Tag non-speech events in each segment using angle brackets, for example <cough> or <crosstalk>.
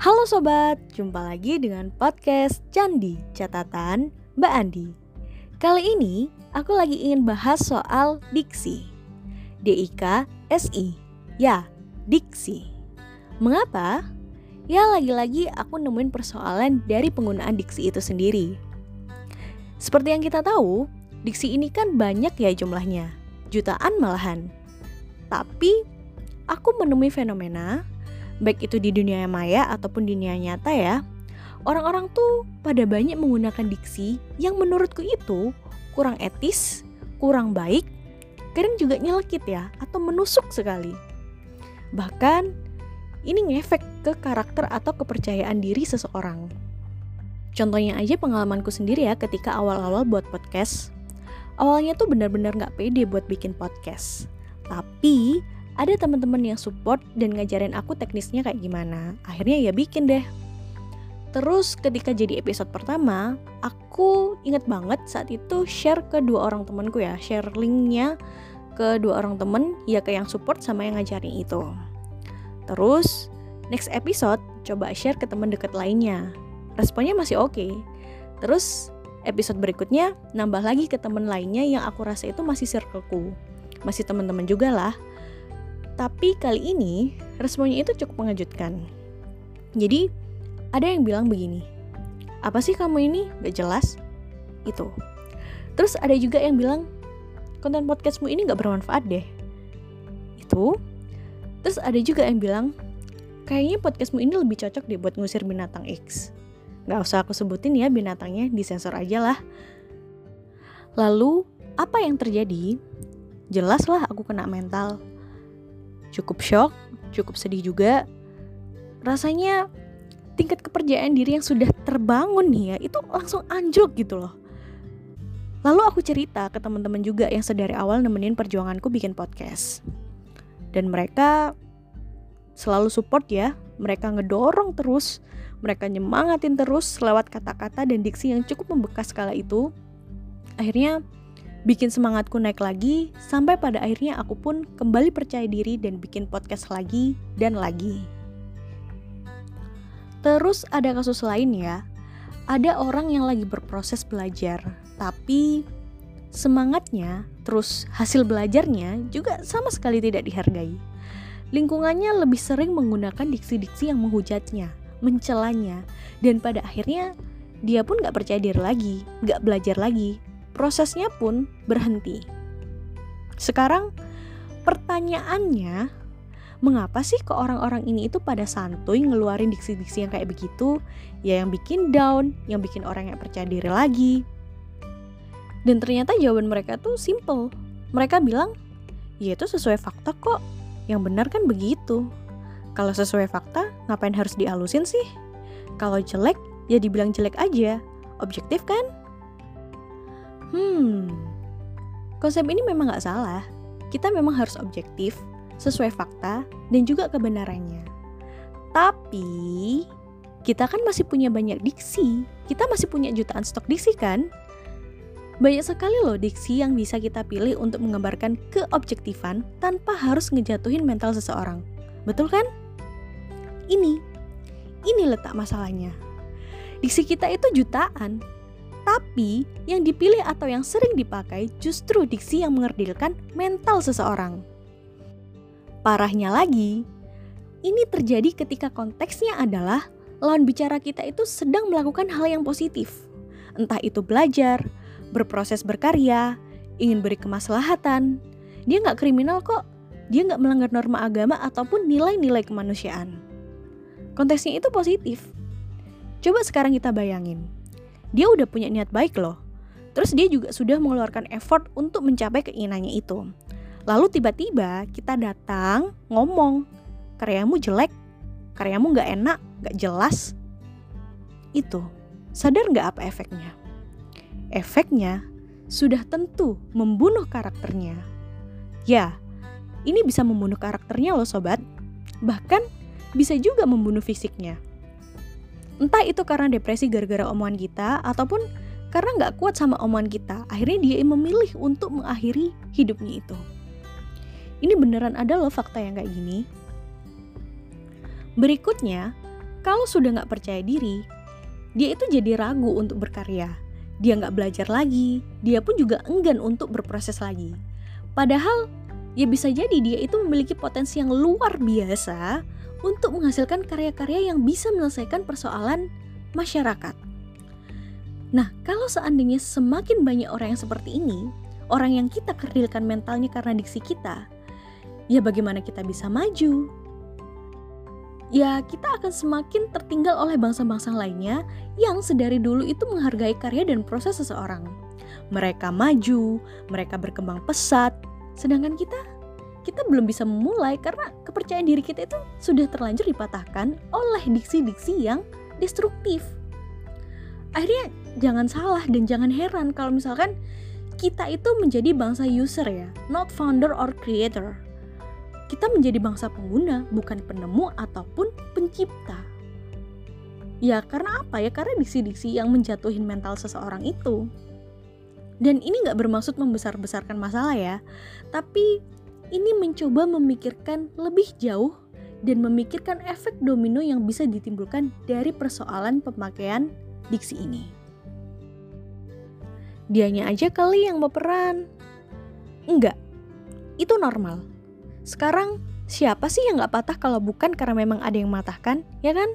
Halo sobat, jumpa lagi dengan podcast Candi Catatan Mbak Andi. Kali ini aku lagi ingin bahas soal diksi. D-I-K S-I. Ya, diksi. Mengapa? Ya lagi-lagi aku nemuin persoalan dari penggunaan diksi itu sendiri. Seperti yang kita tahu, diksi ini kan banyak ya jumlahnya, jutaan malahan. Tapi aku menemui fenomena baik itu di dunia maya ataupun dunia nyata ya, orang-orang tuh pada banyak menggunakan diksi yang menurutku itu kurang etis, kurang baik, kadang juga nyelekit ya, atau menusuk sekali. Bahkan, ini ngefek ke karakter atau kepercayaan diri seseorang. Contohnya aja pengalamanku sendiri ya ketika awal-awal buat podcast. Awalnya tuh benar-benar gak pede buat bikin podcast. Tapi ada teman-teman yang support dan ngajarin aku teknisnya kayak gimana. Akhirnya ya bikin deh. Terus ketika jadi episode pertama, aku inget banget saat itu share ke dua orang temanku ya, share linknya ke dua orang temen, ya ke yang support sama yang ngajarin itu. Terus next episode coba share ke teman dekat lainnya. Responnya masih oke. Okay. Terus episode berikutnya nambah lagi ke temen lainnya yang aku rasa itu masih circleku. Masih teman-teman juga lah. Tapi kali ini responnya itu cukup mengejutkan. Jadi ada yang bilang begini, apa sih kamu ini gak jelas? Itu. Terus ada juga yang bilang, konten podcastmu ini gak bermanfaat deh. Itu. Terus ada juga yang bilang, kayaknya podcastmu ini lebih cocok deh buat ngusir binatang X. Gak usah aku sebutin ya binatangnya, disensor aja lah. Lalu, apa yang terjadi? Jelaslah aku kena mental cukup shock, cukup sedih juga. Rasanya tingkat kepercayaan diri yang sudah terbangun nih ya, itu langsung anjlok gitu loh. Lalu aku cerita ke teman-teman juga yang sedari awal nemenin perjuanganku bikin podcast. Dan mereka selalu support ya, mereka ngedorong terus, mereka nyemangatin terus lewat kata-kata dan diksi yang cukup membekas kala itu. Akhirnya bikin semangatku naik lagi sampai pada akhirnya aku pun kembali percaya diri dan bikin podcast lagi dan lagi. Terus ada kasus lain ya. Ada orang yang lagi berproses belajar, tapi semangatnya terus hasil belajarnya juga sama sekali tidak dihargai. Lingkungannya lebih sering menggunakan diksi-diksi yang menghujatnya, mencelanya, dan pada akhirnya dia pun gak percaya diri lagi, gak belajar lagi, prosesnya pun berhenti. Sekarang pertanyaannya, mengapa sih ke orang-orang ini itu pada santuy ngeluarin diksi-diksi yang kayak begitu? Ya yang bikin down, yang bikin orang yang percaya diri lagi. Dan ternyata jawaban mereka tuh simple. Mereka bilang, ya itu sesuai fakta kok. Yang benar kan begitu. Kalau sesuai fakta, ngapain harus dialusin sih? Kalau jelek, ya dibilang jelek aja. Objektif kan? Hmm, konsep ini memang gak salah. Kita memang harus objektif, sesuai fakta, dan juga kebenarannya. Tapi, kita kan masih punya banyak diksi. Kita masih punya jutaan stok diksi kan? Banyak sekali loh diksi yang bisa kita pilih untuk menggambarkan keobjektifan tanpa harus ngejatuhin mental seseorang. Betul kan? Ini, ini letak masalahnya. Diksi kita itu jutaan, tapi yang dipilih atau yang sering dipakai justru diksi yang mengerdilkan mental seseorang. Parahnya lagi, ini terjadi ketika konteksnya adalah lawan bicara kita itu sedang melakukan hal yang positif. Entah itu belajar, berproses berkarya, ingin beri kemaslahatan. Dia nggak kriminal kok, dia nggak melanggar norma agama ataupun nilai-nilai kemanusiaan. Konteksnya itu positif. Coba sekarang kita bayangin, dia udah punya niat baik loh. Terus dia juga sudah mengeluarkan effort untuk mencapai keinginannya itu. Lalu tiba-tiba kita datang ngomong, karyamu jelek, karyamu gak enak, gak jelas. Itu, sadar gak apa efeknya? Efeknya sudah tentu membunuh karakternya. Ya, ini bisa membunuh karakternya loh sobat. Bahkan bisa juga membunuh fisiknya. Entah itu karena depresi gara-gara omongan kita ataupun karena nggak kuat sama omongan kita. Akhirnya dia memilih untuk mengakhiri hidupnya itu. Ini beneran ada loh fakta yang kayak gini. Berikutnya, kalau sudah nggak percaya diri, dia itu jadi ragu untuk berkarya. Dia nggak belajar lagi, dia pun juga enggan untuk berproses lagi. Padahal ya bisa jadi dia itu memiliki potensi yang luar biasa untuk menghasilkan karya-karya yang bisa menyelesaikan persoalan masyarakat. Nah, kalau seandainya semakin banyak orang yang seperti ini, orang yang kita kerdilkan mentalnya karena diksi kita, ya bagaimana kita bisa maju? Ya, kita akan semakin tertinggal oleh bangsa-bangsa lainnya yang sedari dulu itu menghargai karya dan proses seseorang. Mereka maju, mereka berkembang pesat, sedangkan kita kita belum bisa memulai karena kepercayaan diri kita itu sudah terlanjur dipatahkan oleh diksi-diksi yang destruktif. Akhirnya jangan salah dan jangan heran kalau misalkan kita itu menjadi bangsa user ya, not founder or creator kita menjadi bangsa pengguna, bukan penemu ataupun pencipta. Ya karena apa ya? Karena diksi-diksi yang menjatuhin mental seseorang itu. Dan ini nggak bermaksud membesar-besarkan masalah ya, tapi ini mencoba memikirkan lebih jauh dan memikirkan efek domino yang bisa ditimbulkan dari persoalan pemakaian diksi ini. Dianya aja kali yang berperan. Enggak, itu normal. Sekarang siapa sih yang gak patah kalau bukan karena memang ada yang mematahkan, ya kan?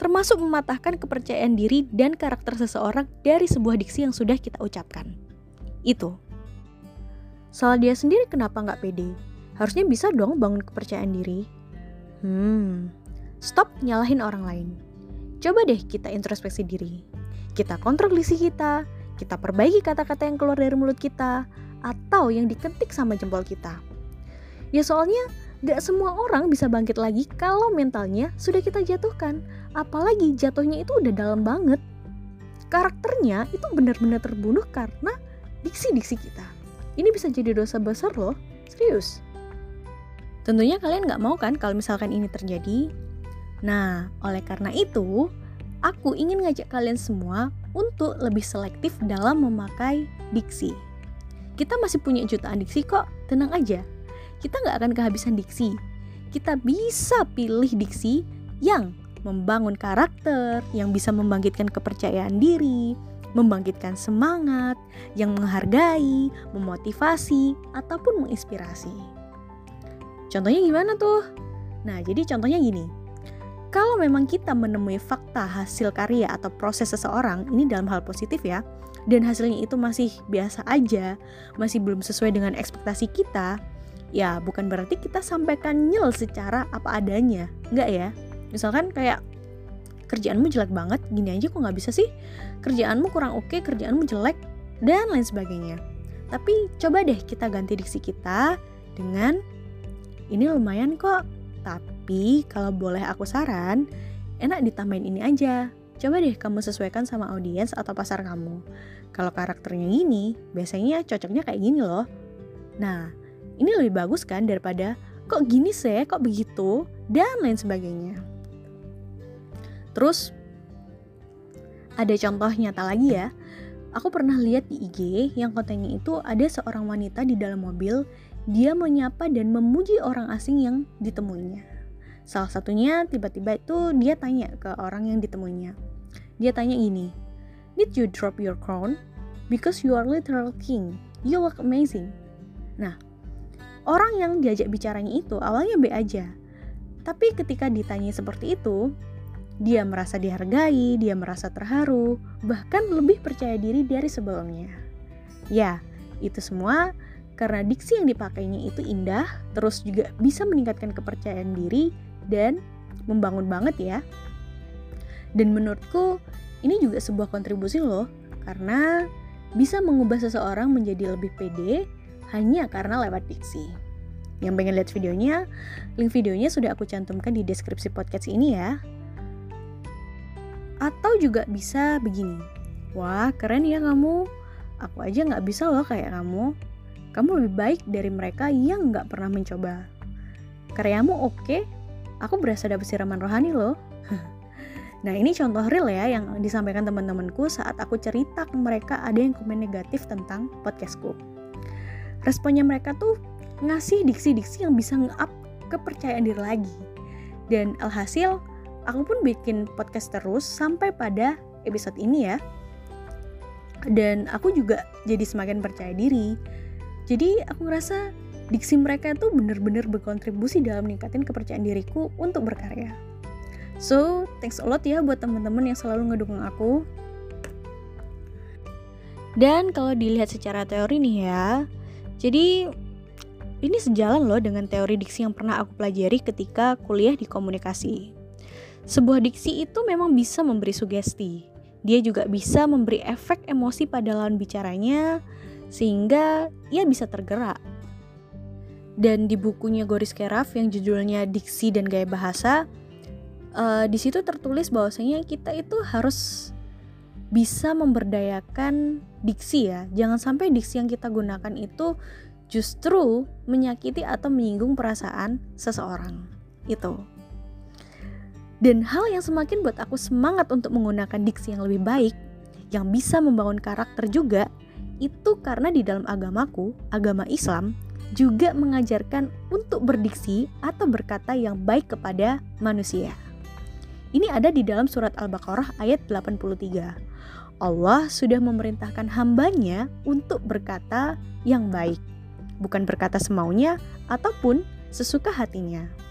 Termasuk mematahkan kepercayaan diri dan karakter seseorang dari sebuah diksi yang sudah kita ucapkan. Itu. Soal dia sendiri kenapa gak pede? Harusnya bisa dong bangun kepercayaan diri. Hmm, stop nyalahin orang lain. Coba deh kita introspeksi diri. Kita kontrol diksi kita, kita perbaiki kata-kata yang keluar dari mulut kita, atau yang diketik sama jempol kita. Ya soalnya gak semua orang bisa bangkit lagi kalau mentalnya sudah kita jatuhkan. Apalagi jatuhnya itu udah dalam banget. Karakternya itu benar-benar terbunuh karena diksi-diksi kita. Ini bisa jadi dosa besar loh, serius. Tentunya kalian gak mau kan kalau misalkan ini terjadi? Nah, oleh karena itu, aku ingin ngajak kalian semua untuk lebih selektif dalam memakai diksi. Kita masih punya jutaan diksi kok, tenang aja kita nggak akan kehabisan diksi. Kita bisa pilih diksi yang membangun karakter, yang bisa membangkitkan kepercayaan diri, membangkitkan semangat, yang menghargai, memotivasi, ataupun menginspirasi. Contohnya gimana tuh? Nah, jadi contohnya gini. Kalau memang kita menemui fakta hasil karya atau proses seseorang, ini dalam hal positif ya, dan hasilnya itu masih biasa aja, masih belum sesuai dengan ekspektasi kita, ya bukan berarti kita sampaikan nyel secara apa adanya nggak ya misalkan kayak kerjaanmu jelek banget gini aja kok nggak bisa sih? Kerjaanmu kurang oke kerjaanmu jelek dan lain sebagainya. Tapi coba deh kita ganti diksi kita dengan ini lumayan kok tapi kalau boleh aku saran enak ditambahin ini aja. Coba deh kamu sesuaikan sama audiens atau pasar kamu. Kalau karakternya gini biasanya cocoknya kayak gini loh. Nah ini lebih bagus kan daripada kok gini sih, kok begitu, dan lain sebagainya. Terus ada contoh nyata lagi ya. Aku pernah lihat di IG yang kontennya itu ada seorang wanita di dalam mobil, dia menyapa dan memuji orang asing yang ditemuinya. Salah satunya tiba-tiba itu dia tanya ke orang yang ditemuinya. Dia tanya gini, Did you drop your crown? Because you are literal king. You look amazing. Nah, Orang yang diajak bicaranya itu awalnya B aja. Tapi ketika ditanya seperti itu, dia merasa dihargai, dia merasa terharu, bahkan lebih percaya diri dari sebelumnya. Ya, itu semua karena diksi yang dipakainya itu indah, terus juga bisa meningkatkan kepercayaan diri dan membangun banget ya. Dan menurutku ini juga sebuah kontribusi loh, karena bisa mengubah seseorang menjadi lebih pede hanya karena lewat diksi. Yang pengen lihat videonya, link videonya sudah aku cantumkan di deskripsi podcast ini ya. Atau juga bisa begini, wah keren ya kamu, aku aja nggak bisa loh kayak kamu. Kamu lebih baik dari mereka yang nggak pernah mencoba. Karyamu oke, aku berasa dapet siraman rohani loh. <laughs> Nah ini contoh real ya yang disampaikan teman-temanku saat aku cerita ke mereka ada yang komen negatif tentang podcastku responnya mereka tuh ngasih diksi-diksi yang bisa nge-up kepercayaan diri lagi. Dan alhasil aku pun bikin podcast terus sampai pada episode ini ya. Dan aku juga jadi semakin percaya diri. Jadi aku ngerasa diksi mereka itu benar-benar berkontribusi dalam meningkatin kepercayaan diriku untuk berkarya. So, thanks a lot ya buat teman-teman yang selalu ngedukung aku. Dan kalau dilihat secara teori nih ya, jadi ini sejalan loh dengan teori diksi yang pernah aku pelajari ketika kuliah di komunikasi. Sebuah diksi itu memang bisa memberi sugesti. Dia juga bisa memberi efek emosi pada lawan bicaranya sehingga ia bisa tergerak. Dan di bukunya Goris Keraf yang judulnya Diksi dan Gaya Bahasa, uh, di situ tertulis bahwasanya kita itu harus bisa memberdayakan diksi ya. Jangan sampai diksi yang kita gunakan itu justru menyakiti atau menyinggung perasaan seseorang. Itu. Dan hal yang semakin buat aku semangat untuk menggunakan diksi yang lebih baik, yang bisa membangun karakter juga, itu karena di dalam agamaku, agama Islam, juga mengajarkan untuk berdiksi atau berkata yang baik kepada manusia. Ini ada di dalam surat Al-Baqarah ayat 83. Allah sudah memerintahkan hambanya untuk berkata yang baik, bukan berkata semaunya ataupun sesuka hatinya.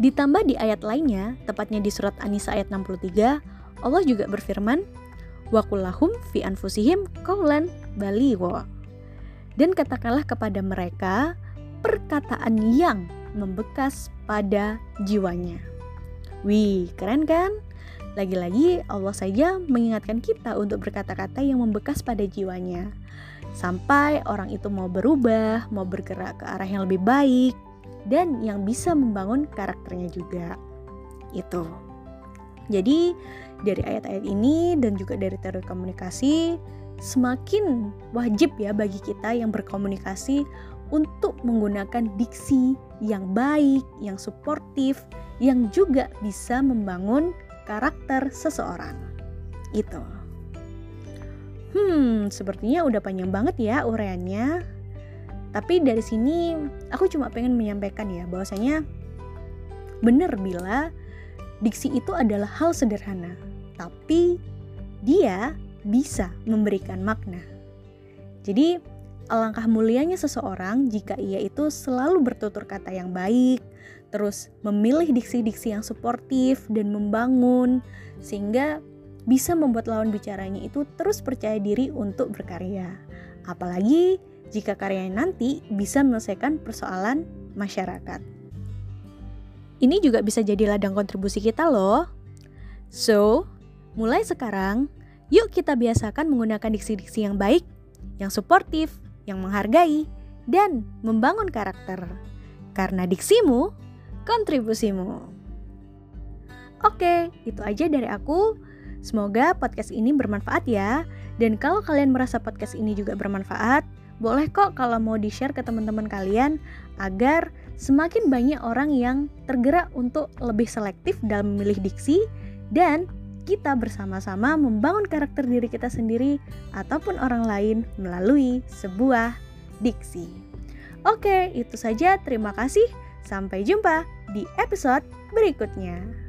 Ditambah di ayat lainnya, tepatnya di surat An-Nisa ayat 63, Allah juga berfirman, Wakullahum fi anfusihim kaulan baligho. Dan katakanlah kepada mereka perkataan yang membekas pada jiwanya. Wih, keren kan? Lagi-lagi Allah saja mengingatkan kita untuk berkata-kata yang membekas pada jiwanya. Sampai orang itu mau berubah, mau bergerak ke arah yang lebih baik dan yang bisa membangun karakternya juga. Itu. Jadi dari ayat-ayat ini dan juga dari teori komunikasi semakin wajib ya bagi kita yang berkomunikasi untuk menggunakan diksi yang baik, yang suportif, yang juga bisa membangun karakter seseorang. Itu. Hmm, sepertinya udah panjang banget ya uraiannya. Tapi dari sini aku cuma pengen menyampaikan ya bahwasanya benar bila diksi itu adalah hal sederhana, tapi dia bisa memberikan makna. Jadi alangkah mulianya seseorang jika ia itu selalu bertutur kata yang baik, terus memilih diksi-diksi yang suportif dan membangun sehingga bisa membuat lawan bicaranya itu terus percaya diri untuk berkarya. Apalagi jika karyanya nanti bisa menyelesaikan persoalan masyarakat. Ini juga bisa jadi ladang kontribusi kita loh. So, mulai sekarang, yuk kita biasakan menggunakan diksi-diksi yang baik, yang suportif, yang menghargai, dan membangun karakter. Karena diksimu kontribusimu. Oke, itu aja dari aku. Semoga podcast ini bermanfaat ya. Dan kalau kalian merasa podcast ini juga bermanfaat, boleh kok kalau mau di-share ke teman-teman kalian agar semakin banyak orang yang tergerak untuk lebih selektif dalam memilih diksi dan kita bersama-sama membangun karakter diri kita sendiri ataupun orang lain melalui sebuah diksi. Oke, itu saja. Terima kasih. Sampai jumpa di episode berikutnya.